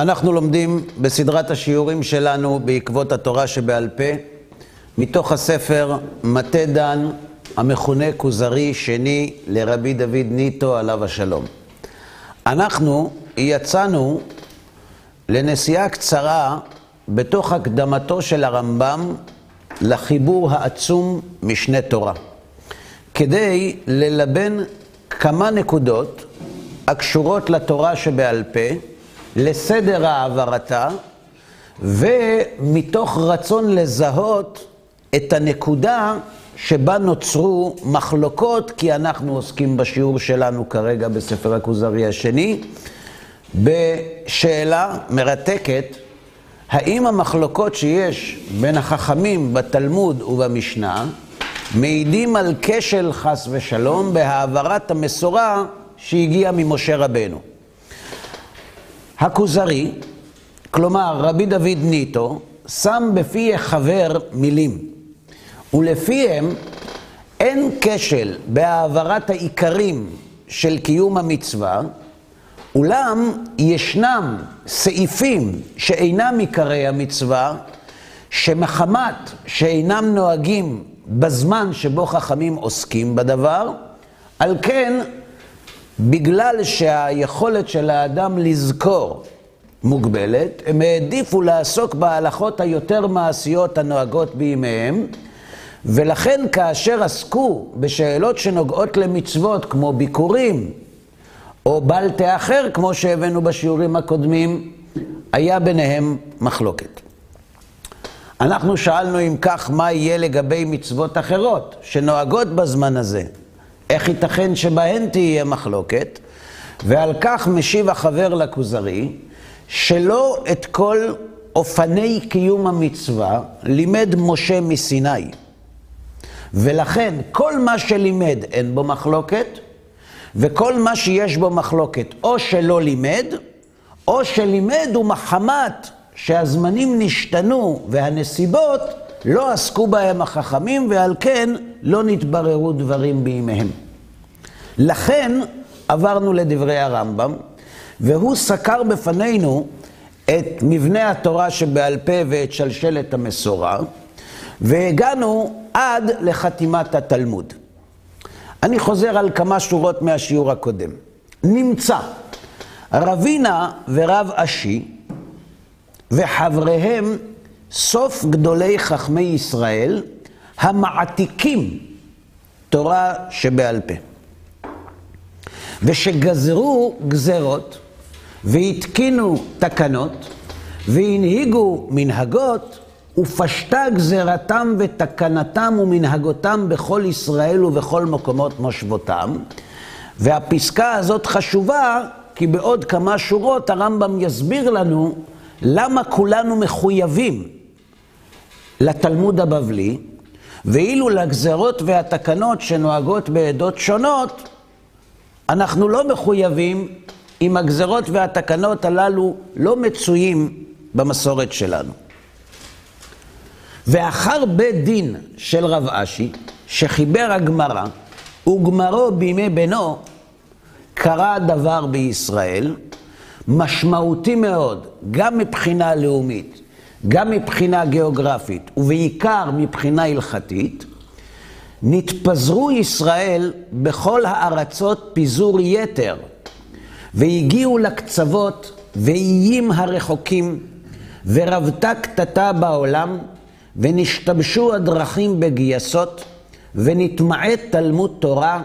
אנחנו לומדים בסדרת השיעורים שלנו בעקבות התורה שבעל פה, מתוך הספר מטה דן, המכונה כוזרי שני לרבי דוד ניטו עליו השלום. אנחנו יצאנו לנסיעה קצרה בתוך הקדמתו של הרמב"ם לחיבור העצום משנה תורה, כדי ללבן כמה נקודות הקשורות לתורה שבעל פה, לסדר העברתה, ומתוך רצון לזהות את הנקודה שבה נוצרו מחלוקות, כי אנחנו עוסקים בשיעור שלנו כרגע בספר הכוזרי השני, בשאלה מרתקת, האם המחלוקות שיש בין החכמים בתלמוד ובמשנה מעידים על כשל חס ושלום בהעברת המסורה שהגיעה ממשה רבנו. הכוזרי, כלומר רבי דוד ניטו, שם בפי חבר מילים, ולפיהם אין כשל בהעברת העיקרים של קיום המצווה, אולם ישנם סעיפים שאינם עיקרי המצווה, שמחמת שאינם נוהגים בזמן שבו חכמים עוסקים בדבר, על כן, בגלל שהיכולת של האדם לזכור מוגבלת, הם העדיפו לעסוק בהלכות היותר מעשיות הנוהגות בימיהם, ולכן כאשר עסקו בשאלות שנוגעות למצוות, כמו ביקורים, או בל תאחר, כמו שהבאנו בשיעורים הקודמים, היה ביניהם מחלוקת. אנחנו שאלנו אם כך, מה יהיה לגבי מצוות אחרות שנוהגות בזמן הזה? איך ייתכן שבהן תהיה מחלוקת? ועל כך משיב החבר לכוזרי, שלא את כל אופני קיום המצווה לימד משה מסיני. ולכן כל מה שלימד אין בו מחלוקת, וכל מה שיש בו מחלוקת או שלא לימד, או שלימד ומחמת שהזמנים נשתנו והנסיבות לא עסקו בהם החכמים ועל כן לא נתבררו דברים בימיהם. לכן עברנו לדברי הרמב"ם, והוא סקר בפנינו את מבנה התורה שבעל פה ואת שלשלת המסורה, והגענו עד לחתימת התלמוד. אני חוזר על כמה שורות מהשיעור הקודם. נמצא רבינה ורב אשי וחבריהם סוף גדולי חכמי ישראל המעתיקים תורה שבעל פה. ושגזרו גזרות והתקינו תקנות והנהיגו מנהגות ופשטה גזרתם ותקנתם ומנהגותם בכל ישראל ובכל מקומות מושבותם. והפסקה הזאת חשובה, כי בעוד כמה שורות הרמב"ם יסביר לנו למה כולנו מחויבים לתלמוד הבבלי, ואילו לגזרות והתקנות שנוהגות בעדות שונות, אנחנו לא מחויבים אם הגזרות והתקנות הללו לא מצויים במסורת שלנו. ואחר בית דין של רב אשי, שחיבר הגמרא, וגמרו בימי בנו, קרה דבר בישראל, משמעותי מאוד, גם מבחינה לאומית, גם מבחינה גיאוגרפית, ובעיקר מבחינה הלכתית, נתפזרו ישראל בכל הארצות פיזור יתר, והגיעו לקצוות ואיים הרחוקים, ורבתה קטטה בעולם, ונשתבשו הדרכים בגייסות, ונתמעט תלמוד תורה,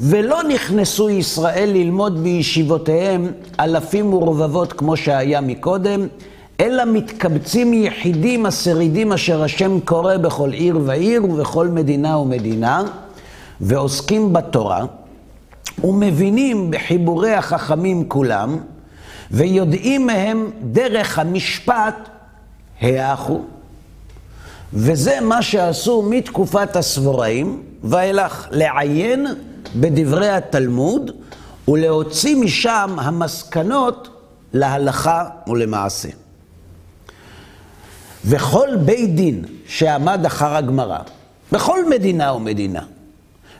ולא נכנסו ישראל ללמוד בישיבותיהם אלפים ורבבות כמו שהיה מקודם, אלא מתקבצים יחידים השרידים אשר השם קורא בכל עיר ועיר ובכל מדינה ומדינה, ועוסקים בתורה, ומבינים בחיבורי החכמים כולם, ויודעים מהם דרך המשפט העכו. וזה מה שעשו מתקופת הסבוראים ואילך, לעיין בדברי התלמוד ולהוציא משם המסקנות להלכה ולמעשה. וכל בית דין שעמד אחר הגמרא, בכל מדינה ומדינה,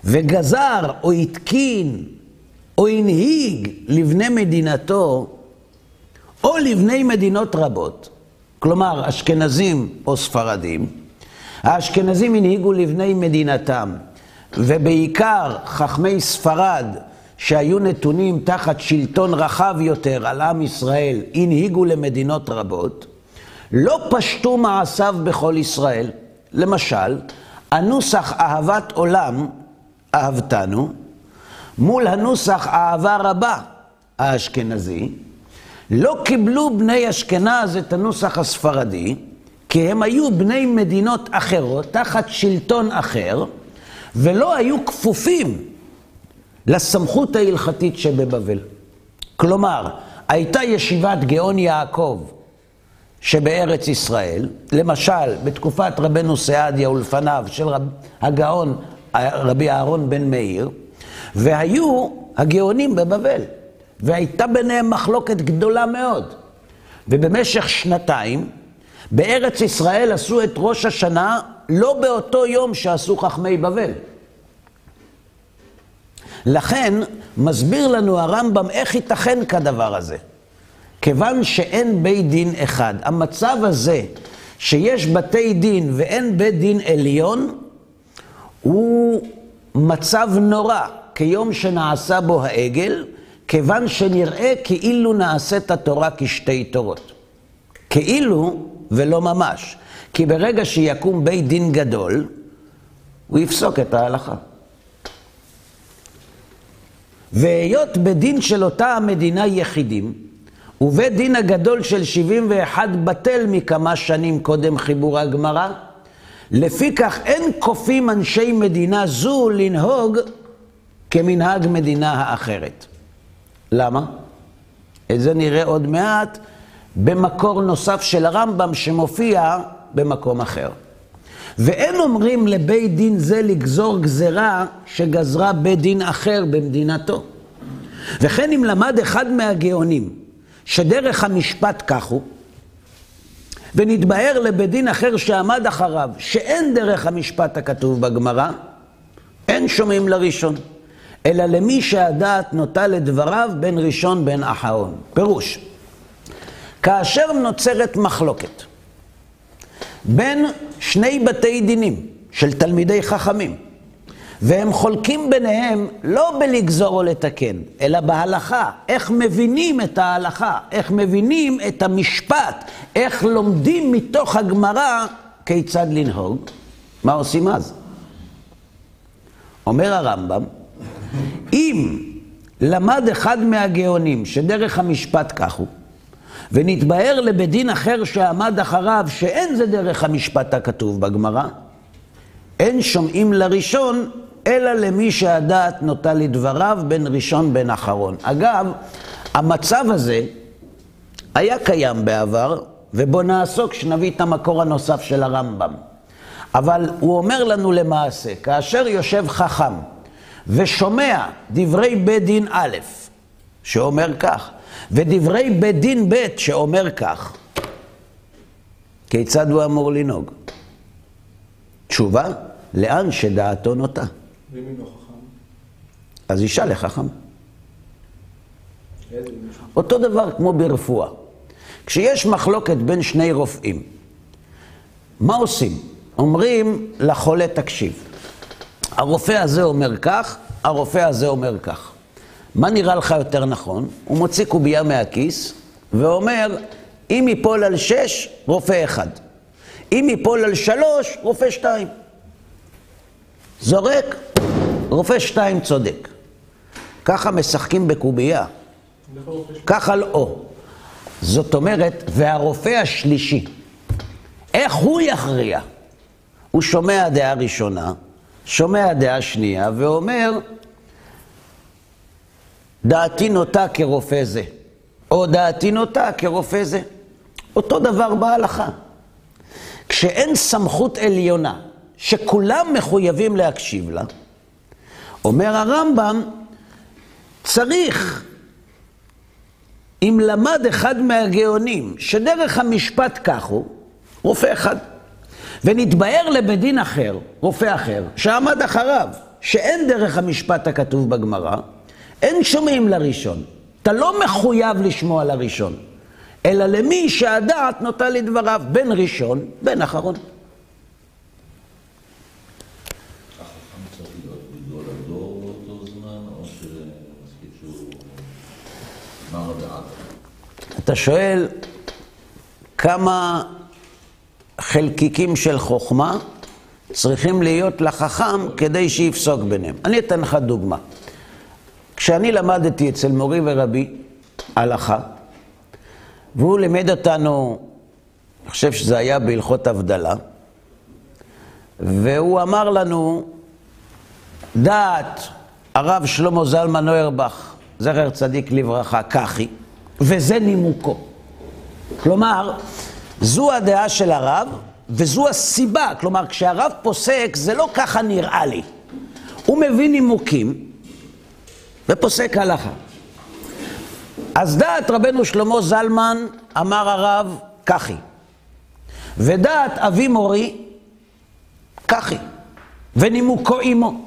וגזר או התקין או הנהיג לבני מדינתו, או לבני מדינות רבות, כלומר אשכנזים או ספרדים, האשכנזים הנהיגו לבני מדינתם, ובעיקר חכמי ספרד, שהיו נתונים תחת שלטון רחב יותר על עם ישראל, הנהיגו למדינות רבות, לא פשטו מעשיו בכל ישראל. למשל, הנוסח אהבת עולם, אהבתנו, מול הנוסח אהבה רבה, האשכנזי, לא קיבלו בני אשכנז את הנוסח הספרדי, כי הם היו בני מדינות אחרות, תחת שלטון אחר, ולא היו כפופים לסמכות ההלכתית שבבבל. כלומר, הייתה ישיבת גאון יעקב שבארץ ישראל, למשל, בתקופת רבנו סעדיה ולפניו של רב, הגאון רבי אהרון בן מאיר, והיו הגאונים בבבל, והייתה ביניהם מחלוקת גדולה מאוד. ובמשך שנתיים, בארץ ישראל עשו את ראש השנה לא באותו יום שעשו חכמי בבל. לכן, מסביר לנו הרמב"ם איך ייתכן כדבר הזה. כיוון שאין בית דין אחד, המצב הזה שיש בתי דין ואין בית דין עליון, הוא מצב נורא, כיום שנעשה בו העגל, כיוון שנראה כאילו נעשית התורה כשתי תורות. כאילו ולא ממש. כי ברגע שיקום בית דין גדול, הוא יפסוק את ההלכה. והיות בדין של אותה המדינה יחידים, ובית דין הגדול של 71 בטל מכמה שנים קודם חיבור הגמרא, לפיכך אין כופים אנשי מדינה זו לנהוג כמנהג מדינה האחרת. למה? את זה נראה עוד מעט במקור נוסף של הרמב"ם שמופיע במקום אחר. ואין אומרים לבית דין זה לגזור גזרה שגזרה בית דין אחר במדינתו. וכן אם למד אחד מהגאונים שדרך המשפט כך הוא, ונתבהר לבית דין אחר שעמד אחריו שאין דרך המשפט הכתוב בגמרא, אין שומעים לראשון, אלא למי שהדעת נוטה לדבריו בין ראשון בין אחרון. פירוש, כאשר נוצרת מחלוקת בין שני בתי דינים של תלמידי חכמים, והם חולקים ביניהם לא בלגזור או לתקן, אלא בהלכה, איך מבינים את ההלכה, איך מבינים את המשפט, איך לומדים מתוך הגמרא כיצד לנהוג, מה עושים אז? אומר הרמב"ם, אם למד אחד מהגאונים שדרך המשפט כך הוא, ונתבהר לבית דין אחר שעמד אחריו שאין זה דרך המשפט הכתוב בגמרא, אין שומעים לראשון, אלא למי שהדעת נוטה לדבריו בין ראשון בין אחרון. אגב, המצב הזה היה קיים בעבר, ובו נעסוק כשנביא את המקור הנוסף של הרמב"ם. אבל הוא אומר לנו למעשה, כאשר יושב חכם ושומע דברי בית דין א', שאומר כך, ודברי בית דין ב' שאומר כך, כיצד הוא אמור לנהוג? תשובה, לאן שדעתו נוטה. ואם אינו חכם? אז ישאל לחכם. אותו דבר כמו ברפואה. כשיש מחלוקת בין שני רופאים, מה עושים? אומרים לחולה, תקשיב, הרופא הזה אומר כך, הרופא הזה אומר כך. מה נראה לך יותר נכון? הוא מוציא קובייה מהכיס ואומר, אם ייפול על שש, רופא אחד. אם ייפול על שלוש, רופא שתיים. זורק, רופא שתיים צודק. ככה משחקים בקובייה. ככה לא. זאת אומרת, והרופא השלישי, איך הוא יכריע? הוא שומע דעה ראשונה, שומע דעה שנייה, ואומר, דעתי נוטה כרופא זה, או דעתי נוטה כרופא זה. אותו דבר בהלכה. כשאין סמכות עליונה, שכולם מחויבים להקשיב לה, אומר הרמב"ם, צריך, אם למד אחד מהגאונים שדרך המשפט כך הוא, רופא אחד, ונתבהר לבית דין אחר, רופא אחר, שעמד אחריו, שאין דרך המשפט הכתוב בגמרא, אין שומעים לראשון. אתה לא מחויב לשמוע לראשון, אלא למי שהדעת נוטה לדבריו, בין ראשון, בין אחרון. אתה שואל כמה חלקיקים של חוכמה צריכים להיות לחכם כדי שיפסוק ביניהם. אני אתן לך דוגמה. כשאני למדתי אצל מורי ורבי הלכה, והוא לימד אותנו, אני חושב שזה היה בהלכות הבדלה, והוא אמר לנו, דעת הרב שלמה זלמן נוירבך, זכר צדיק לברכה, ככי, וזה נימוקו. כלומר, זו הדעה של הרב, וזו הסיבה. כלומר, כשהרב פוסק, זה לא ככה נראה לי. הוא מביא נימוקים ופוסק הלכה. אז דעת רבנו שלמה זלמן, אמר הרב, ככי. ודעת אבי מורי, ככי. ונימוקו עמו.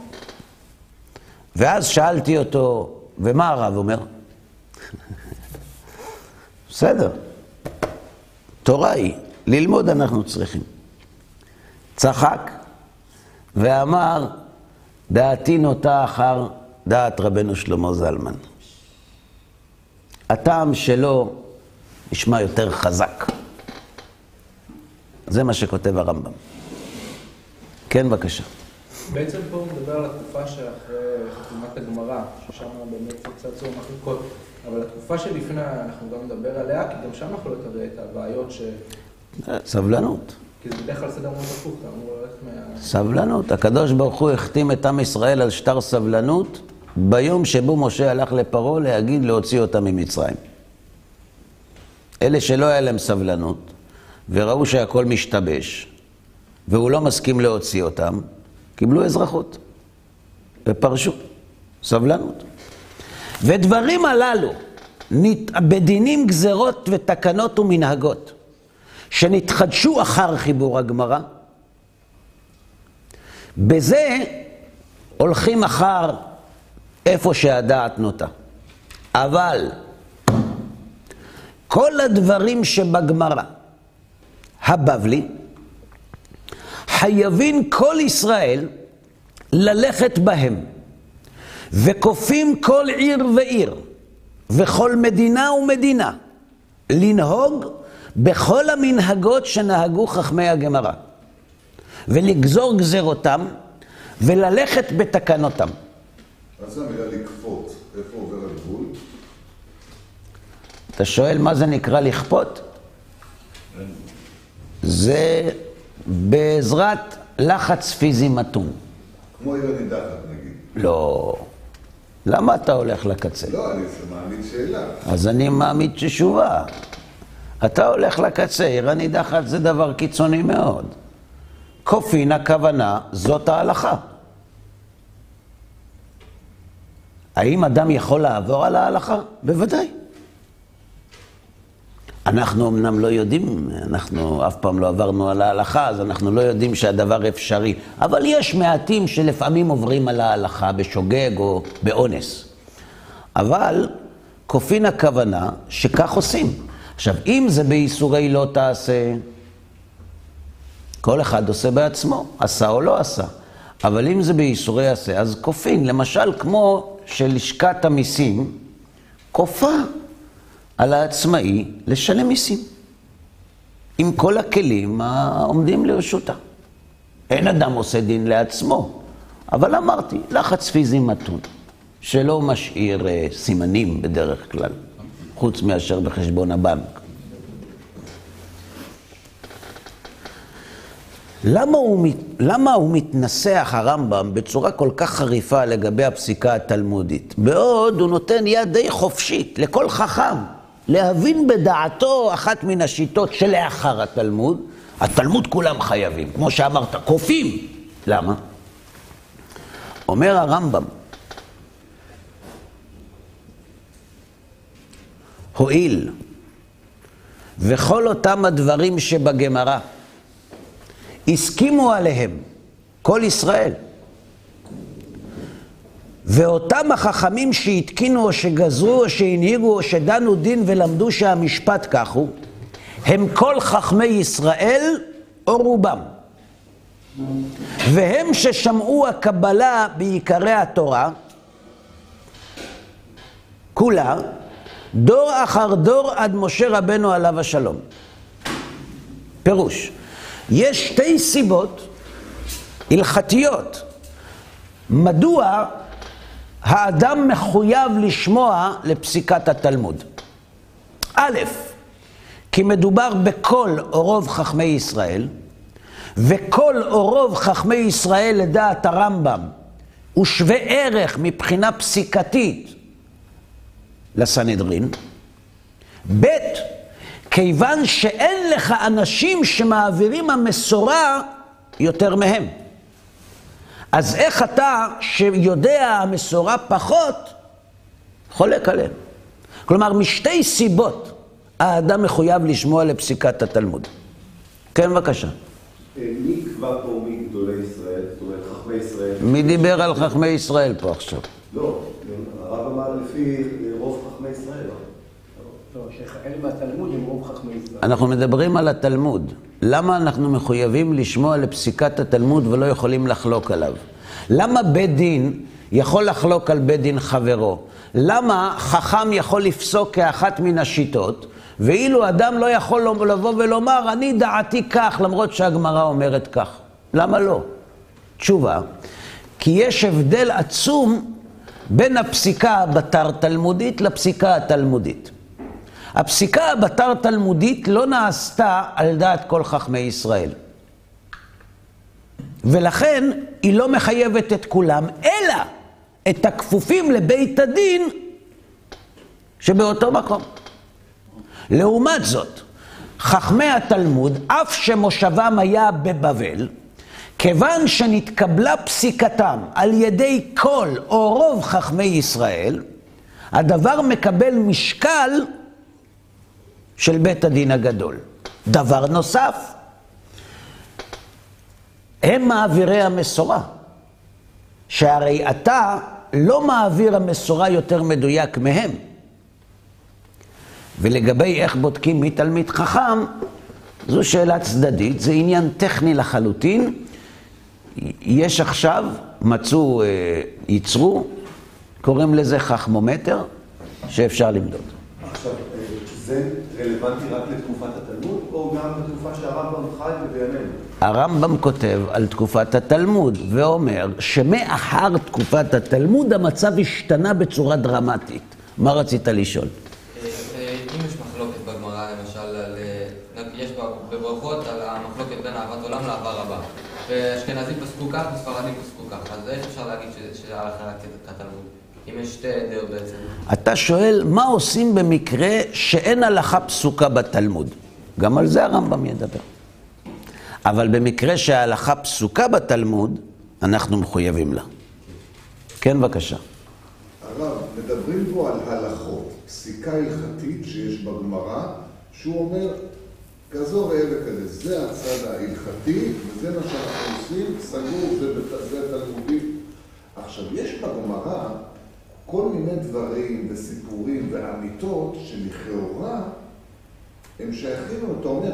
ואז שאלתי אותו, ומה הרב אומר? בסדר, תורה היא, ללמוד אנחנו צריכים. צחק ואמר, דעתי נוטה אחר דעת רבנו שלמה זלמן. הטעם שלו נשמע יותר חזק. זה מה שכותב הרמב"ם. כן, בבקשה. בעצם פה הוא מדבר על התקופה שאחרי חתימת הגמרא, ששם באמת צצו מחלוקות, אבל התקופה שלפני, אנחנו גם נדבר עליה, כי גם שם יכול להיות הרי את הבעיות ש... סבלנות. כי זה בדרך כלל סדר מאוד הפוך, אתה אמור ללכת מה... סבלנות. הקדוש ברוך הוא החתים את עם ישראל על שטר סבלנות ביום שבו משה הלך לפרעה להגיד להוציא אותם ממצרים. אלה שלא היה להם סבלנות, וראו שהכל משתבש, והוא לא מסכים להוציא אותם, קיבלו אזרחות ופרשו. סבלנות. ודברים הללו, בדינים, גזרות ותקנות ומנהגות, שנתחדשו אחר חיבור הגמרא, בזה הולכים אחר איפה שהדעת נוטה. אבל כל הדברים שבגמרא, הבבלי, חייבים כל ישראל ללכת בהם, וכופים כל עיר ועיר, וכל מדינה ומדינה, לנהוג בכל המנהגות שנהגו חכמי הגמרא, ולגזור גזירותם, וללכת בתקנותם. מה זה המילה לכפות? איפה עובר הגבול? אתה שואל מה זה נקרא לכפות? זה בעזרת לחץ פיזי מתון. כמו עיר הנידחת נגיד. לא. למה אתה הולך לקצה? לא, אני מעמיד שאלה. אז אני מעמיד תשובה. אתה הולך לקצה, עיר הנידחת זה דבר קיצוני מאוד. כופין הכוונה, זאת ההלכה. האם אדם יכול לעבור על ההלכה? בוודאי. אנחנו אמנם לא יודעים, אנחנו אף פעם לא עברנו על ההלכה, אז אנחנו לא יודעים שהדבר אפשרי. אבל יש מעטים שלפעמים עוברים על ההלכה בשוגג או באונס. אבל כופין הכוונה שכך עושים. עכשיו, אם זה בייסורי לא תעשה, כל אחד עושה בעצמו, עשה או לא עשה. אבל אם זה בייסורי עשה, אז כופין, למשל כמו שלשכת המיסים כופה על העצמאי לשלם מיסים, עם כל הכלים העומדים לרשותה. אין אדם עושה דין לעצמו, אבל אמרתי, לחץ פיזי מתון, שלא משאיר אה, סימנים בדרך כלל, חוץ מאשר בחשבון הבנק. למה הוא, למה הוא מתנסח, הרמב"ם, בצורה כל כך חריפה לגבי הפסיקה התלמודית? בעוד הוא נותן יד די חופשית לכל חכם להבין בדעתו אחת מן השיטות שלאחר התלמוד. התלמוד כולם חייבים, כמו שאמרת, כופים. למה? אומר הרמב"ם, הואיל וכל אותם הדברים שבגמרא הסכימו עליהם כל ישראל, ואותם החכמים שהתקינו או שגזרו או שהנהיגו או שדנו דין ולמדו שהמשפט כך הוא, הם כל חכמי ישראל או רובם. והם ששמעו הקבלה בעיקרי התורה, כולה, דור אחר דור עד משה רבנו עליו השלום. פירוש, יש שתי סיבות הלכתיות מדוע האדם מחויב לשמוע לפסיקת התלמוד. א', כי מדובר בכל או רוב חכמי ישראל, וכל או רוב חכמי ישראל לדעת הרמב"ם הוא שווה ערך מבחינה פסיקתית לסנהדרין. ב', כיוון שאין לך אנשים שמעבירים המסורה יותר מהם. אז איך אתה, שיודע המסורה פחות, חולק עליהם? כלומר, משתי סיבות האדם מחויב לשמוע לפסיקת התלמוד. כן, בבקשה. מי יקבע פה מי גדולי ישראל, זאת אומרת חכמי ישראל? מי דיבר על חכמי ישראל פה עכשיו? לא, הרב אמר לפי רוב חכמי ישראל. אנחנו מדברים על התלמוד. למה אנחנו מחויבים לשמוע לפסיקת התלמוד ולא יכולים לחלוק עליו? למה בית דין יכול לחלוק על בית דין חברו? למה חכם יכול לפסוק כאחת מן השיטות, ואילו אדם לא יכול לבוא ולומר, אני דעתי כך, למרות שהגמרא אומרת כך? למה לא? תשובה, כי יש הבדל עצום בין הפסיקה הבתר תלמודית לפסיקה התלמודית. הפסיקה הבתר תלמודית לא נעשתה על דעת כל חכמי ישראל. ולכן היא לא מחייבת את כולם, אלא את הכפופים לבית הדין שבאותו מקום. לעומת זאת, חכמי התלמוד, אף שמושבם היה בבבל, כיוון שנתקבלה פסיקתם על ידי כל או רוב חכמי ישראל, הדבר מקבל משקל של בית הדין הגדול. דבר נוסף, הם מעבירי המסורה, שהרי אתה לא מעביר המסורה יותר מדויק מהם. ולגבי איך בודקים מי תלמיד חכם, זו שאלה צדדית, זה עניין טכני לחלוטין. יש עכשיו, מצאו, אה, ייצרו, קוראים לזה חכמומטר, שאפשר למדוד. זה רלוונטי רק לתקופת התלמוד, או גם לתקופה שהרמב"ם חי ובימינו? הרמב"ם כותב על תקופת התלמוד, ואומר שמאחר תקופת התלמוד המצב השתנה בצורה דרמטית. מה רצית לשאול? אם יש מחלוקת בגמרא, למשל, על, יש בברכות על המחלוקת בין אהבת עולם לאהבה רבה. ואשכנזים פסקו כך וספרדים פסקו כך, אז איך אפשר להגיד שזה הלכה רק כתלמוד? אם יש שתי דעות בעצם. אתה שואל, מה עושים במקרה שאין הלכה פסוקה בתלמוד? גם על זה הרמב"ם ידבר. אבל במקרה שההלכה פסוקה בתלמוד, אנחנו מחויבים לה. כן, בבקשה. הרב, מדברים פה על הלכות, פסיקה הלכתית שיש בגמרא, שהוא אומר, כזו ראה וכזה, זה הצד ההלכתי, וזה מה שאנחנו עושים, סגור, זה, זה תלמודי. עכשיו, יש בגמרא כל מיני דברים וסיפורים ואמיתות שלכאורה הם שייכים, אתה אומר,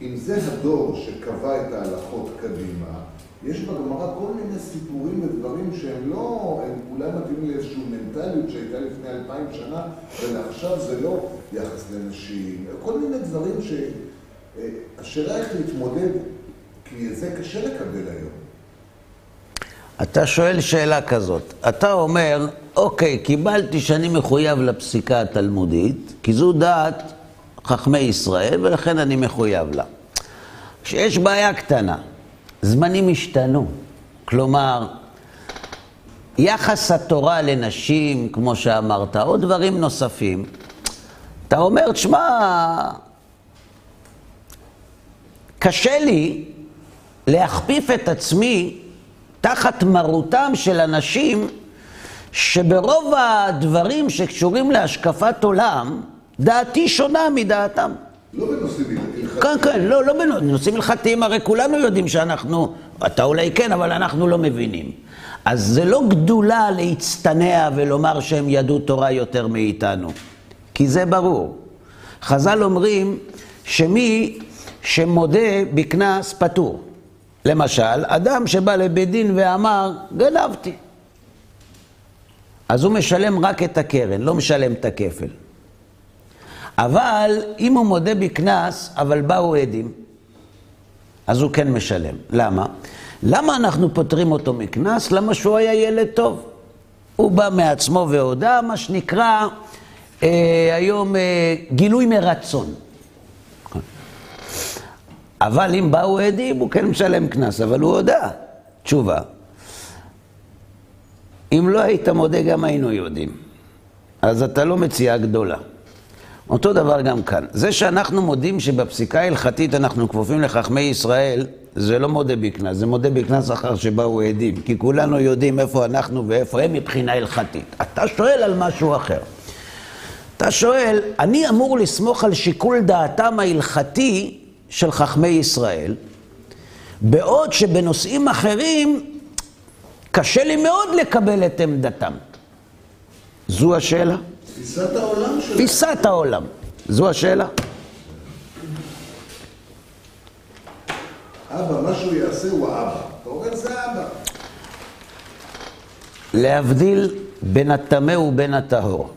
אם זה הדור שקבע את ההלכות קדימה, יש בגמרא כל מיני סיפורים ודברים שהם לא, הם אולי מתאימים לאיזושהי מנטליות שהייתה לפני אלפיים שנה, ולעכשיו זה לא יחס לנשים, כל מיני דברים שהשאלה איך להתמודד, כי את זה קשה לקבל היום. אתה שואל שאלה כזאת, אתה אומר, אוקיי, קיבלתי שאני מחויב לפסיקה התלמודית, כי זו דעת חכמי ישראל, ולכן אני מחויב לה. כשיש בעיה קטנה, זמנים השתנו. כלומר, יחס התורה לנשים, כמו שאמרת, או דברים נוספים, אתה אומר, תשמע, קשה לי להכפיף את עצמי תחת מרותם של אנשים שברוב הדברים שקשורים להשקפת עולם, דעתי שונה מדעתם. לא בנושאים הלכתיים. כן, כן, לא, לא בנושאים הלכתיים, הרי כולנו יודעים שאנחנו, אתה אולי כן, אבל אנחנו לא מבינים. אז זה לא גדולה להצטנע ולומר שהם ידעו תורה יותר מאיתנו, כי זה ברור. חז"ל אומרים שמי שמודה בקנס פטור. למשל, אדם שבא לבית דין ואמר, גנבתי. אז הוא משלם רק את הקרן, לא משלם את הכפל. אבל אם הוא מודה בקנס, אבל באו עדים, אז הוא כן משלם. למה? למה אנחנו פוטרים אותו מקנס? למה שהוא היה ילד טוב. הוא בא מעצמו והודה, מה שנקרא אה, היום אה, גילוי מרצון. אבל אם באו עדים, הוא כן משלם קנס, אבל הוא הודה. תשובה. אם לא היית מודה, גם היינו יודעים. אז אתה לא מציאה גדולה. אותו דבר גם כאן. זה שאנחנו מודים שבפסיקה ההלכתית אנחנו כפופים לחכמי ישראל, זה לא מודה בקנס, זה מודה בקנס אחר שבאו עדים. כי כולנו יודעים איפה אנחנו ואיפה הם מבחינה הלכתית. אתה שואל על משהו אחר. אתה שואל, אני אמור לסמוך על שיקול דעתם ההלכתי של חכמי ישראל, בעוד שבנושאים אחרים קשה לי מאוד לקבל את עמדתם. זו השאלה. תפיסת העולם שלהם. תפיסת העולם. זו השאלה. אבא, מה שהוא יעשה הוא האבא. אתה אומר, זה אבא. להבדיל בין הטמא ובין הטהור.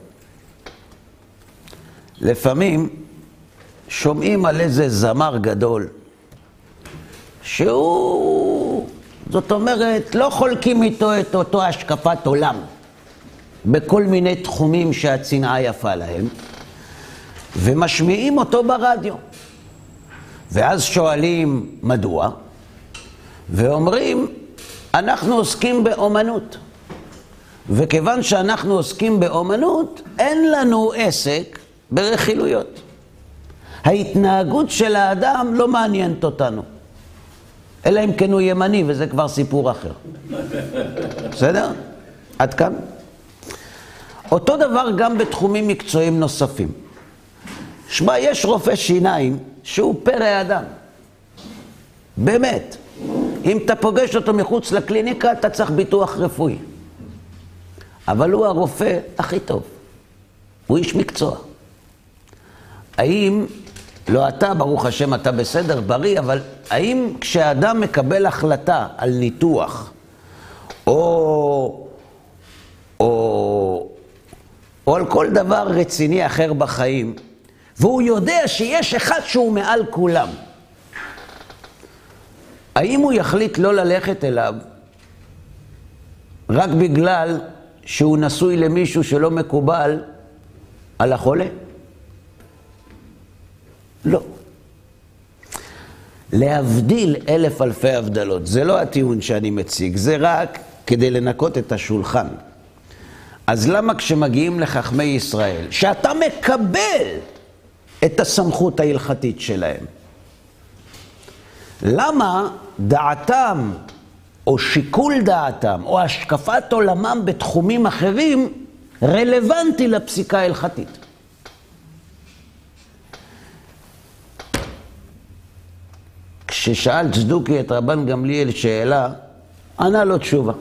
לפעמים שומעים על איזה זמר גדול, שהוא, זאת אומרת, לא חולקים איתו את אותו השקפת עולם, בכל מיני תחומים שהצנעה יפה להם, ומשמיעים אותו ברדיו. ואז שואלים מדוע, ואומרים, אנחנו עוסקים באומנות. וכיוון שאנחנו עוסקים באומנות, אין לנו עסק ברכילויות. ההתנהגות של האדם לא מעניינת אותנו. אלא אם כן הוא ימני, וזה כבר סיפור אחר. בסדר? עד כאן. אותו דבר גם בתחומים מקצועיים נוספים. שמע, יש רופא שיניים שהוא פרא אדם. באמת. אם אתה פוגש אותו מחוץ לקליניקה, אתה צריך ביטוח רפואי. אבל הוא הרופא הכי טוב. הוא איש מקצוע. האם, לא אתה, ברוך השם, אתה בסדר, בריא, אבל האם כשאדם מקבל החלטה על ניתוח, או, או, או על כל דבר רציני אחר בחיים, והוא יודע שיש אחד שהוא מעל כולם, האם הוא יחליט לא ללכת אליו רק בגלל שהוא נשוי למישהו שלא מקובל על החולה? לא. להבדיל אלף אלפי הבדלות, זה לא הטיעון שאני מציג, זה רק כדי לנקות את השולחן. אז למה כשמגיעים לחכמי ישראל, שאתה מקבל את הסמכות ההלכתית שלהם, למה דעתם, או שיקול דעתם, או השקפת עולמם בתחומים אחרים, רלוונטי לפסיקה ההלכתית? כששאל צדוקי את רבן גמליאל שאלה, ענה לו תשובה.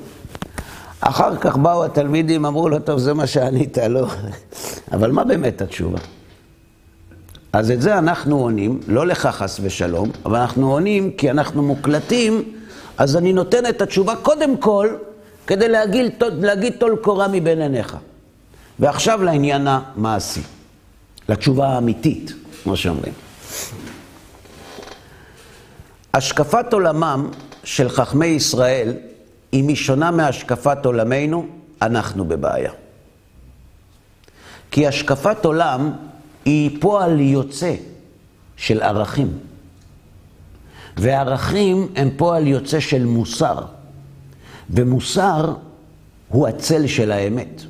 אחר כך באו התלמידים, אמרו לו, טוב, זה מה שענית, לא. אבל מה באמת התשובה? אז את זה אנחנו עונים, לא לך חס ושלום, אבל אנחנו עונים כי אנחנו מוקלטים, אז אני נותן את התשובה קודם כל, כדי להגיד, להגיד טול קורה מבין עיניך. ועכשיו לעניין המעשי, לתשובה האמיתית, כמו שאומרים. השקפת עולמם של חכמי ישראל, אם היא שונה מהשקפת עולמנו, אנחנו בבעיה. כי השקפת עולם היא פועל יוצא של ערכים. וערכים הם פועל יוצא של מוסר. ומוסר הוא הצל של האמת.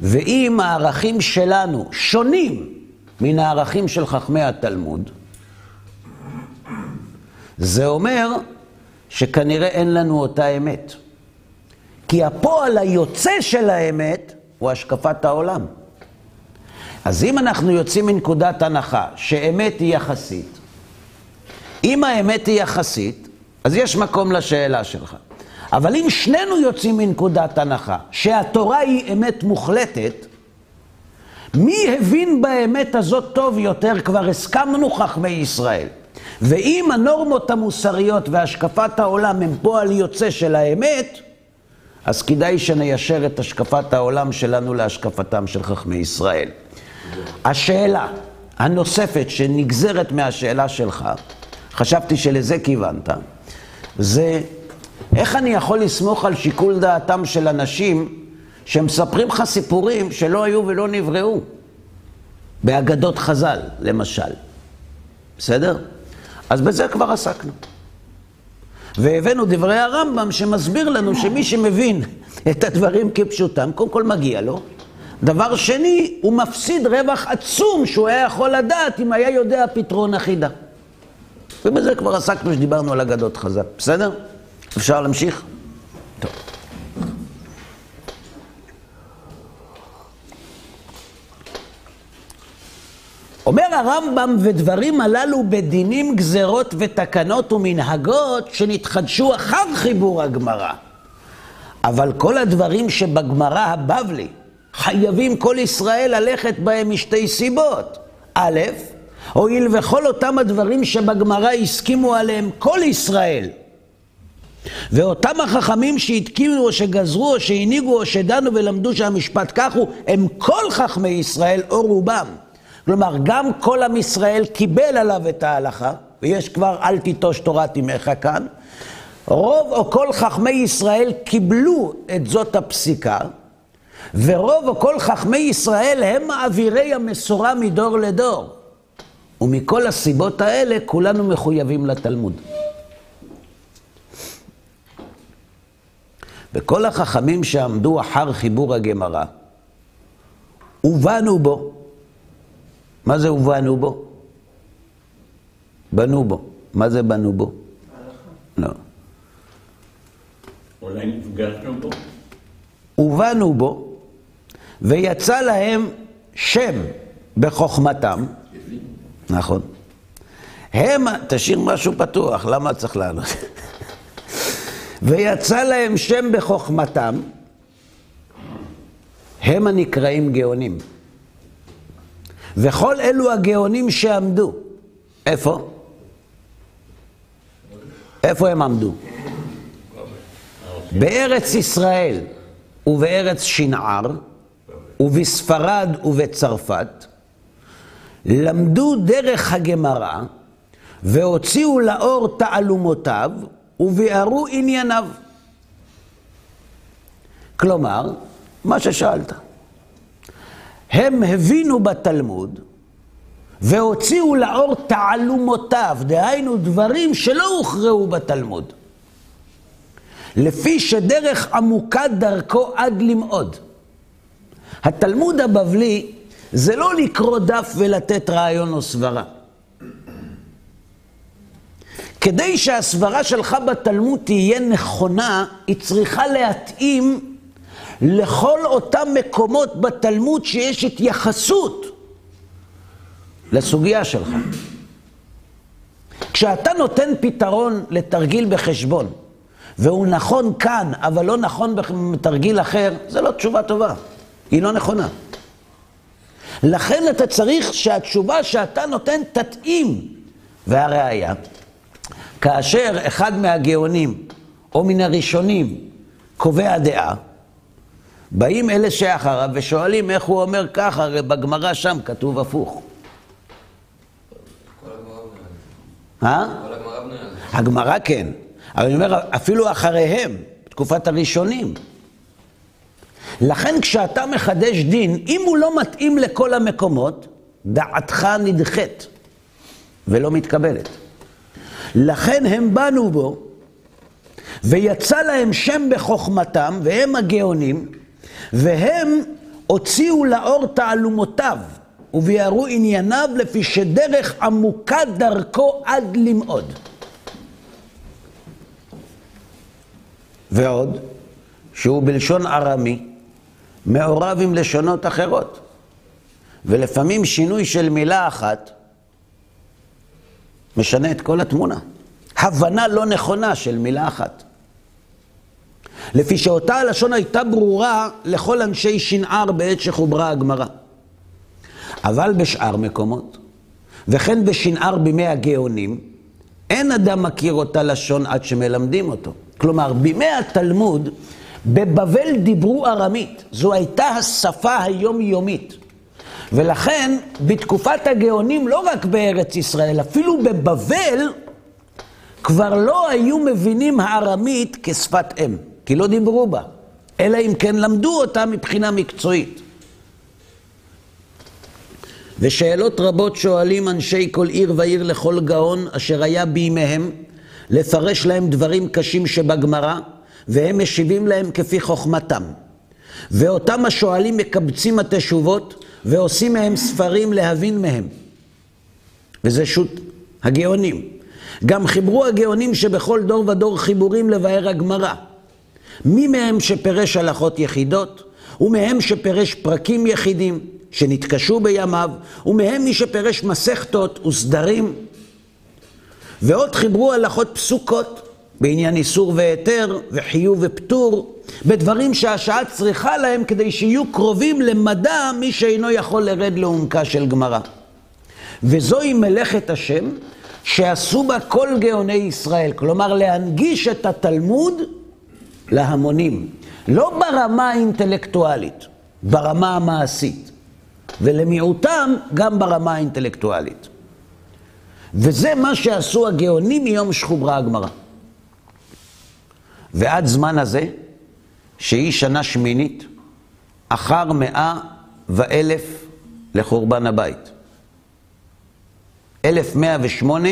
ואם הערכים שלנו שונים מן הערכים של חכמי התלמוד, זה אומר שכנראה אין לנו אותה אמת. כי הפועל היוצא של האמת הוא השקפת העולם. אז אם אנחנו יוצאים מנקודת הנחה שאמת היא יחסית, אם האמת היא יחסית, אז יש מקום לשאלה שלך. אבל אם שנינו יוצאים מנקודת הנחה שהתורה היא אמת מוחלטת, מי הבין באמת הזאת טוב יותר? כבר הסכמנו חכמי ישראל. ואם הנורמות המוסריות והשקפת העולם הם פועל יוצא של האמת, אז כדאי שניישר את השקפת העולם שלנו להשקפתם של חכמי ישראל. השאלה הנוספת שנגזרת מהשאלה שלך, חשבתי שלזה כיוונת, זה איך אני יכול לסמוך על שיקול דעתם של אנשים שמספרים לך סיפורים שלא היו ולא נבראו, באגדות חז"ל, למשל. בסדר? אז בזה כבר עסקנו. והבאנו דברי הרמב"ם שמסביר לנו שמי שמבין את הדברים כפשוטם, קודם כל מגיע לו. דבר שני, הוא מפסיד רווח עצום שהוא היה יכול לדעת אם היה יודע פתרון אחידה. ובזה כבר עסקנו שדיברנו על אגדות חז"ל. בסדר? אפשר להמשיך? אומר הרמב"ם, ודברים הללו בדינים, גזרות ותקנות ומנהגות שנתחדשו אחר חיבור הגמרא. אבל כל הדברים שבגמרא הבבלי חייבים כל ישראל ללכת בהם משתי סיבות. א', הואיל וכל אותם הדברים שבגמרא הסכימו עליהם כל ישראל, ואותם החכמים שהתקינו או שגזרו או שהנהיגו או שדנו ולמדו שהמשפט כך הוא, הם כל חכמי ישראל או רובם. כלומר, גם כל עם ישראל קיבל עליו את ההלכה, ויש כבר אל תיטוש תורת אמך כאן. רוב או כל חכמי ישראל קיבלו את זאת הפסיקה, ורוב או כל חכמי ישראל הם מעבירי המסורה מדור לדור. ומכל הסיבות האלה כולנו מחויבים לתלמוד. וכל החכמים שעמדו אחר חיבור הגמרא, ובנו בו. מה זה ובנו בו? בנו בו. מה זה בנו בו? לא. אולי נפגשנו בו? ובנו בו, ויצא להם שם בחוכמתם. נכון. הם, תשאיר משהו פתוח, למה צריך לענות? ויצא להם שם בחוכמתם, הם הנקראים גאונים. וכל אלו הגאונים שעמדו, איפה? איפה הם עמדו? בארץ ישראל ובארץ שנער ובספרד ובצרפת, למדו דרך הגמרא והוציאו לאור תעלומותיו וביארו ענייניו. כלומר, מה ששאלת. הם הבינו בתלמוד והוציאו לאור תעלומותיו, דהיינו דברים שלא הוכרעו בתלמוד. לפי שדרך עמוקה דרכו עד למאוד. התלמוד הבבלי זה לא לקרוא דף ולתת רעיון או סברה. כדי שהסברה שלך בתלמוד תהיה נכונה, היא צריכה להתאים לכל אותם מקומות בתלמוד שיש התייחסות לסוגיה שלך. כשאתה נותן פתרון לתרגיל בחשבון, והוא נכון כאן, אבל לא נכון בתרגיל אחר, זה לא תשובה טובה. היא לא נכונה. לכן אתה צריך שהתשובה שאתה נותן תתאים. והראיה, כאשר אחד מהגאונים, או מן הראשונים, קובע דעה, באים אלה שאחריו ושואלים איך הוא אומר ככה, הרי בגמרא שם כתוב הפוך. אה? הגמרא כן, אבל אני אומר, אפילו אחריהם, תקופת הראשונים. לכן כשאתה מחדש דין, אם הוא לא מתאים לכל המקומות, דעתך נדחית ולא מתקבלת. לכן הם באנו בו, ויצא להם שם בחוכמתם, והם הגאונים, והם הוציאו לאור תעלומותיו, וביארו ענייניו לפי שדרך עמוקה דרכו עד למאוד. ועוד, שהוא בלשון ארמי, מעורב עם לשונות אחרות. ולפעמים שינוי של מילה אחת משנה את כל התמונה. הבנה לא נכונה של מילה אחת. לפי שאותה הלשון הייתה ברורה לכל אנשי שנער בעת שחוברה הגמרא. אבל בשאר מקומות, וכן בשנער בימי הגאונים, אין אדם מכיר אותה לשון עד שמלמדים אותו. כלומר, בימי התלמוד, בבבל דיברו ארמית. זו הייתה השפה היומיומית. ולכן, בתקופת הגאונים, לא רק בארץ ישראל, אפילו בבבל, כבר לא היו מבינים הארמית כשפת אם, כי לא דיברו בה, אלא אם כן למדו אותה מבחינה מקצועית. ושאלות רבות שואלים אנשי כל עיר ועיר לכל גאון אשר היה בימיהם לפרש להם דברים קשים שבגמרא, והם משיבים להם כפי חוכמתם. ואותם השואלים מקבצים התשובות ועושים מהם ספרים להבין מהם. וזה שו"ת הגאונים. גם חיברו הגאונים שבכל דור ודור חיבורים לבאר הגמרא. מי מהם שפירש הלכות יחידות, ומהם שפירש פרקים יחידים, שנתקשו בימיו, ומהם מי שפירש מסכתות וסדרים. ועוד חיברו הלכות פסוקות בעניין איסור והיתר וחיוב ופטור, בדברים שהשעה צריכה להם כדי שיהיו קרובים למדע מי שאינו יכול לרד לעומקה של גמרא. וזוהי מלאכת השם שעשו בה כל גאוני ישראל, כלומר להנגיש את התלמוד להמונים, לא ברמה האינטלקטואלית, ברמה המעשית, ולמיעוטם גם ברמה האינטלקטואלית. וזה מה שעשו הגאונים מיום שחוברה הגמרא. ועד זמן הזה, שהיא שנה שמינית, אחר מאה ואלף לחורבן הבית. אלף מאה ושמונה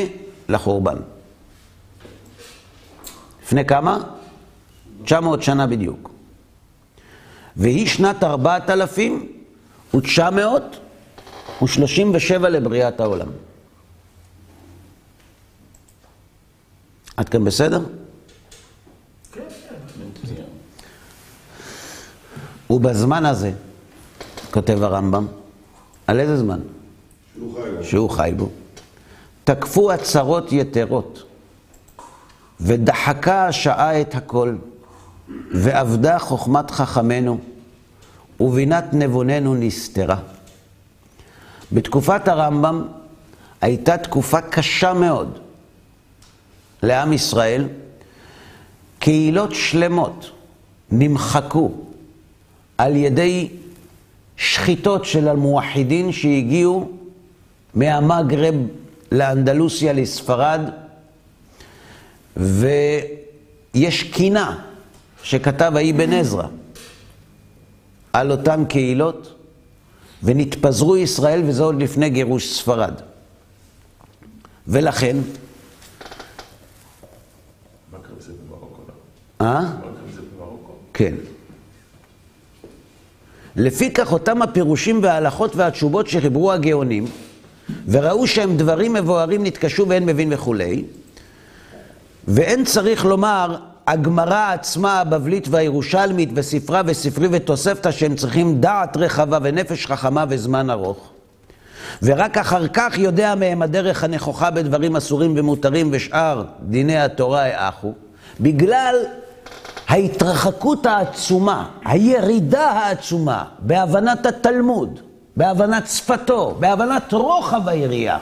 לחורבן. לפני כמה? 900 שנה בדיוק. והיא שנת 4,937 לבריאת העולם. עד כאן בסדר? ובזמן הזה, כותב הרמב"ם, על איזה זמן? שהוא חי בו. שהוא חי בו. תקפו הצרות יתרות, ודחקה השעה את הכל, ואבדה חוכמת חכמינו, ובינת נבוננו נסתרה. בתקופת הרמב"ם הייתה תקופה קשה מאוד לעם ישראל. קהילות שלמות נמחקו על ידי שחיטות של המואחידין שהגיעו מהמגרב לאנדלוסיה, לספרד, ויש קינה שכתב האבן עזרא על אותן קהילות, ונתפזרו ישראל, וזה עוד לפני גירוש ספרד. ולכן? אה? כן. לפי כך אותם הפירושים וההלכות והתשובות שחיברו הגאונים, וראו שהם דברים מבוארים נתקשו ואין מבין וכולי, ואין צריך לומר, הגמרא עצמה, הבבלית והירושלמית, וספרה וספרי ותוספתא, שהם צריכים דעת רחבה ונפש חכמה וזמן ארוך. ורק אחר כך יודע מהם הדרך הנכוחה בדברים אסורים ומותרים ושאר דיני התורה האחו, בגלל ההתרחקות העצומה, הירידה העצומה בהבנת התלמוד, בהבנת שפתו, בהבנת רוחב היריעה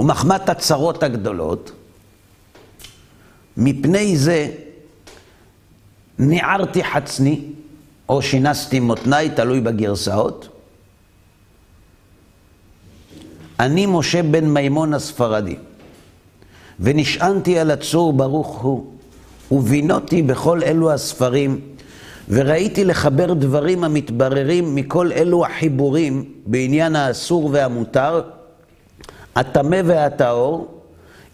ומחמת הצרות הגדולות, מפני זה ניערתי חצני, או שינסתי מותניי, תלוי בגרסאות. אני משה בן מימון הספרדי, ונשענתי על הצור ברוך הוא, ובינותי בכל אלו הספרים, וראיתי לחבר דברים המתבררים מכל אלו החיבורים בעניין האסור והמותר, הטמא והטהור,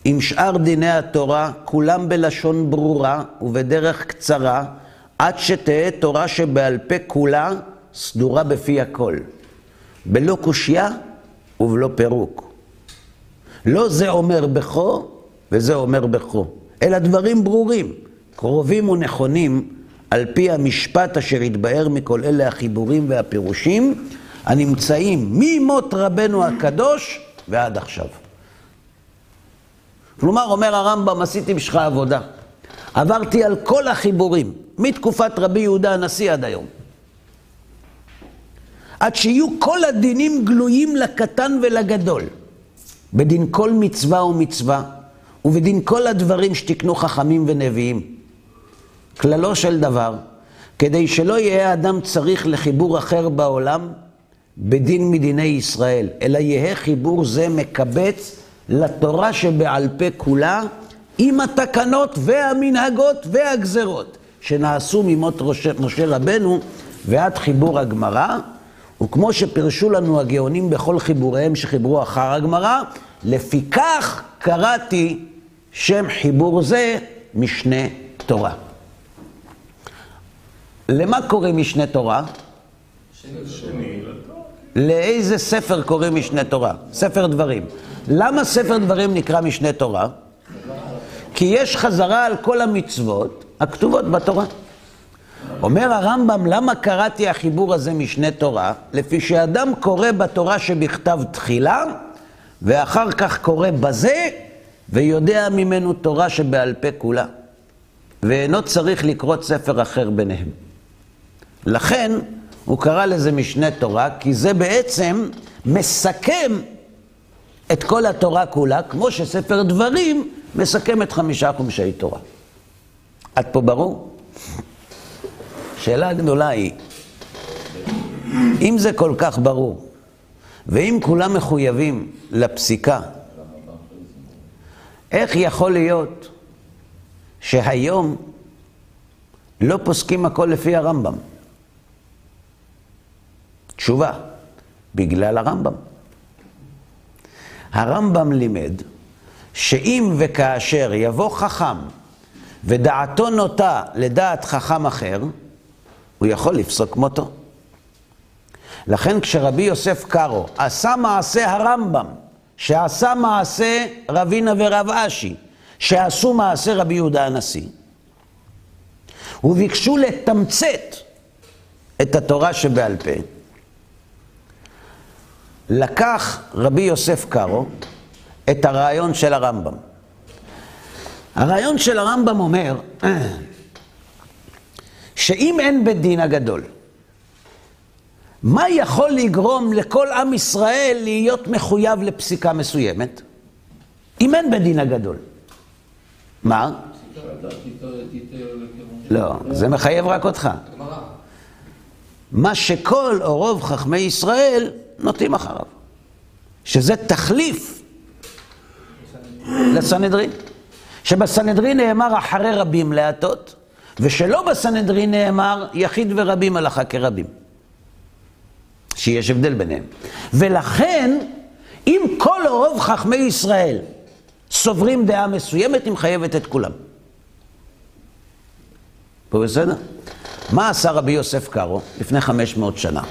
עם שאר דיני התורה, כולם בלשון ברורה ובדרך קצרה, עד שתהא תורה שבעל פה כולה סדורה בפי הכל, בלא קושייה ובלא פירוק. לא זה אומר בכו וזה אומר בכו, אלא דברים ברורים, קרובים ונכונים, על פי המשפט אשר התבאר מכל אלה החיבורים והפירושים, הנמצאים ממות רבנו הקדוש ועד עכשיו. כלומר, אומר הרמב"ם, עשיתי בשבילך עבודה. עברתי על כל החיבורים, מתקופת רבי יהודה הנשיא עד היום. עד שיהיו כל הדינים גלויים לקטן ולגדול. בדין כל מצווה ומצווה, ובדין כל הדברים שתקנו חכמים ונביאים. כללו של דבר, כדי שלא יהיה אדם צריך לחיבור אחר בעולם בדין מדיני ישראל, אלא יהא חיבור זה מקבץ לתורה שבעל פה כולה, עם התקנות והמנהגות והגזרות שנעשו ממות משה רבנו ועד חיבור הגמרא, וכמו שפירשו לנו הגאונים בכל חיבוריהם שחיברו אחר הגמרא, לפיכך קראתי שם חיבור זה משנה תורה. למה קוראים משנה תורה? לאיזה ספר קוראים משנה תורה? ספר דברים. למה ספר דברים נקרא משנה תורה? כי יש חזרה על כל המצוות הכתובות בתורה. אומר הרמב"ם, למה קראתי החיבור הזה משנה תורה? לפי שאדם קורא בתורה שבכתב תחילה, ואחר כך קורא בזה, ויודע ממנו תורה שבעל פה כולה. ואינו צריך לקרוא ספר אחר ביניהם. לכן הוא קרא לזה משנה תורה, כי זה בעצם מסכם את כל התורה כולה, כמו שספר דברים מסכם את חמישה חומשי תורה. עד פה ברור? שאלה גדולה היא, אם זה כל כך ברור, ואם כולם מחויבים לפסיקה, איך יכול להיות שהיום לא פוסקים הכל לפי הרמב"ם? תשובה, בגלל הרמב"ם. הרמב"ם לימד שאם וכאשר יבוא חכם ודעתו נוטה לדעת חכם אחר, הוא יכול לפסוק כמותו. לכן כשרבי יוסף קארו עשה מעשה הרמב"ם, שעשה מעשה רבינה ורב אשי, שעשו מעשה רבי יהודה הנשיא, וביקשו לתמצת את התורה שבעל פה, לקח רבי יוסף קארו את הרעיון של הרמב"ם. הרעיון של הרמב"ם אומר שאם אין בית דין הגדול, מה יכול לגרום לכל עם ישראל להיות מחויב לפסיקה מסוימת? אם אין בית דין הגדול. מה? לא, זה מחייב רק אותך. מה שכל או רוב חכמי ישראל נוטים אחריו. שזה תחליף לסנהדרין. שבסנהדרין נאמר אחרי רבים להטות, ושלא בסנהדרין נאמר יחיד ורבים הלכה כרבים. שיש הבדל ביניהם. ולכן, אם כל רוב חכמי ישראל סוברים דעה מסוימת, היא מחייבת את כולם. פה בסדר? מה עשה רבי יוסף קארו לפני 500 שנה?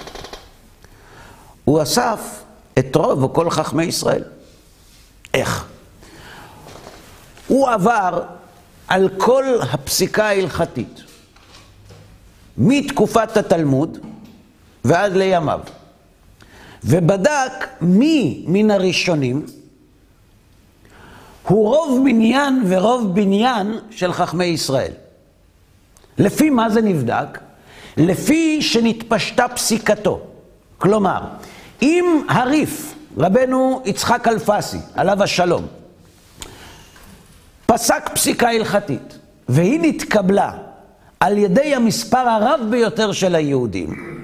הוא אסף את רוב או כל חכמי ישראל. איך? הוא עבר על כל הפסיקה ההלכתית, מתקופת התלמוד ועד לימיו, ובדק מי מן הראשונים הוא רוב מניין ורוב בניין של חכמי ישראל. לפי מה זה נבדק? לפי שנתפשטה פסיקתו. כלומר, אם הריף, רבנו יצחק אלפסי, עליו השלום, פסק פסיקה הלכתית, והיא נתקבלה על ידי המספר הרב ביותר של היהודים,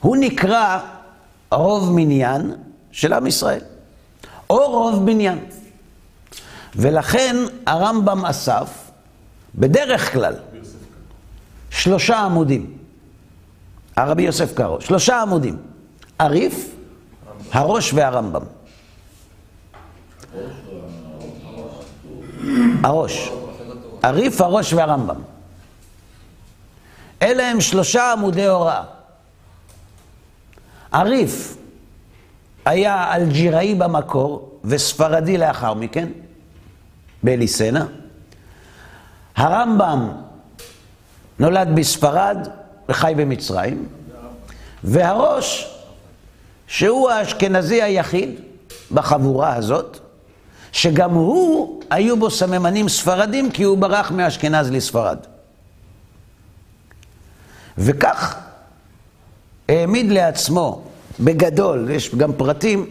הוא נקרא רוב מניין של עם ישראל, או רוב בניין. ולכן הרמב"ם אסף, בדרך כלל, שלושה עמודים. הרבי יוסף קארו, שלושה עמודים. הריף, הראש והרמב"ם. הראש. הריף, הראש והרמב"ם. אלה הם שלושה עמודי הוראה. הריף היה אלג'יראי במקור וספרדי לאחר מכן, באליסנה. הרמב"ם נולד בספרד וחי במצרים. והראש, שהוא האשכנזי היחיד בחבורה הזאת, שגם הוא, היו בו סממנים ספרדים, כי הוא ברח מאשכנז לספרד. וכך העמיד לעצמו, בגדול, יש גם פרטים,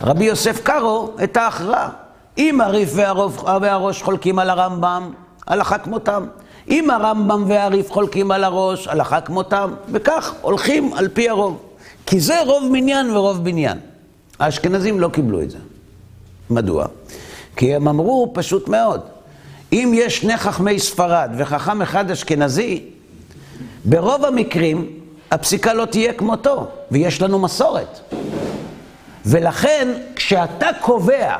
רבי יוסף קארו את ההכרעה. אם הריף והראש חולקים על הרמב"ם, הלכה כמותם. אם הרמב"ם והריף חולקים על הראש, הלכה כמותם. וכך הולכים על פי הרוב. כי זה רוב מניין ורוב בניין. האשכנזים לא קיבלו את זה. מדוע? כי הם אמרו פשוט מאוד, אם יש שני חכמי ספרד וחכם אחד אשכנזי, ברוב המקרים הפסיקה לא תהיה כמותו, ויש לנו מסורת. ולכן, כשאתה קובע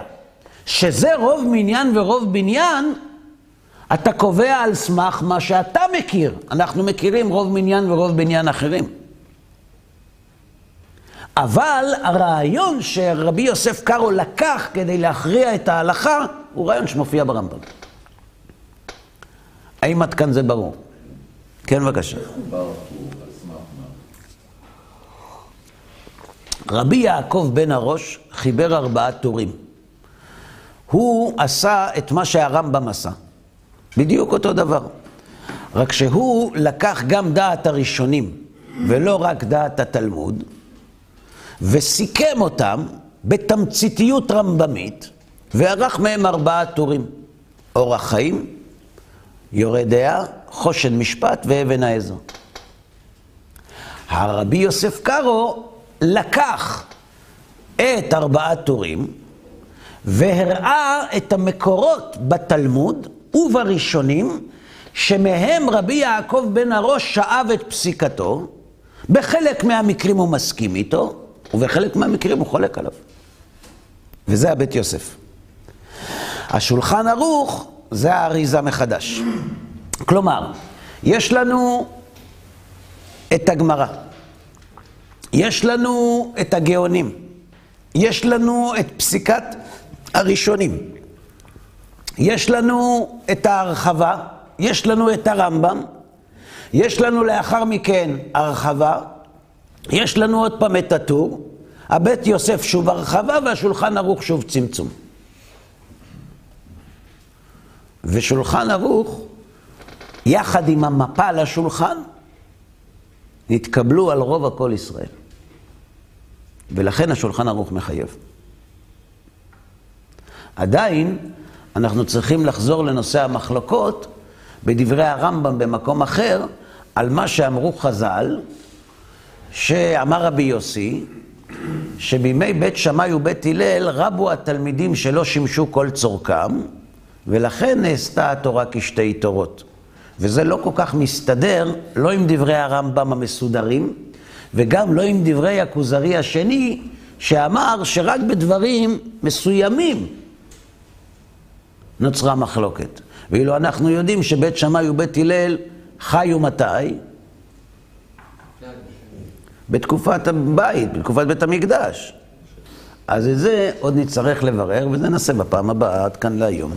שזה רוב מניין ורוב בניין, אתה קובע על סמך מה שאתה מכיר. אנחנו מכירים רוב מניין ורוב בניין אחרים. אבל הרעיון שרבי יוסף קארו לקח כדי להכריע את ההלכה, הוא רעיון שמופיע ברמב"ם. האם עד כאן זה ברור? כן, בבקשה. רבי יעקב בן הראש חיבר ארבעה טורים. הוא עשה את מה שהרמב"ם עשה. בדיוק אותו דבר. רק שהוא לקח גם דעת הראשונים, ולא רק דעת התלמוד, וסיכם אותם בתמציתיות רמב"מית, וערך מהם ארבעה טורים. אורח חיים, יורה דעה, חושן משפט ואבן העזר. הרבי יוסף קארו לקח את ארבעת טורים והראה את המקורות בתלמוד ובראשונים שמהם רבי יעקב בן הראש שאב את פסיקתו, בחלק מהמקרים הוא מסכים איתו, ובחלק מהמקרים הוא חולק עליו. וזה הבית יוסף. השולחן ערוך זה האריזה מחדש. כלומר, יש לנו את הגמרא, יש לנו את הגאונים, יש לנו את פסיקת הראשונים, יש לנו את ההרחבה, יש לנו את הרמב"ם, יש לנו לאחר מכן הרחבה, יש לנו עוד פעם את הטור, הבית יוסף שוב הרחבה והשולחן ערוך שוב צמצום. ושולחן ערוך, יחד עם המפה על השולחן, נתקבלו על רוב הכל ישראל. ולכן השולחן ערוך מחייב. עדיין, אנחנו צריכים לחזור לנושא המחלוקות בדברי הרמב"ם במקום אחר, על מה שאמרו חז"ל, שאמר רבי יוסי, שבימי בית שמאי ובית הלל רבו התלמידים שלא שימשו כל צורכם, ולכן נעשתה התורה כשתי תורות. וזה לא כל כך מסתדר, לא עם דברי הרמב"ם המסודרים, וגם לא עם דברי הכוזרי השני, שאמר שרק בדברים מסוימים נוצרה מחלוקת. ואילו אנחנו יודעים שבית שמאי ובית הלל חיו מתי? בתקופת הבית, בתקופת בית המקדש. אז את זה עוד נצטרך לברר, וזה נעשה בפעם הבאה, עד כאן להיום.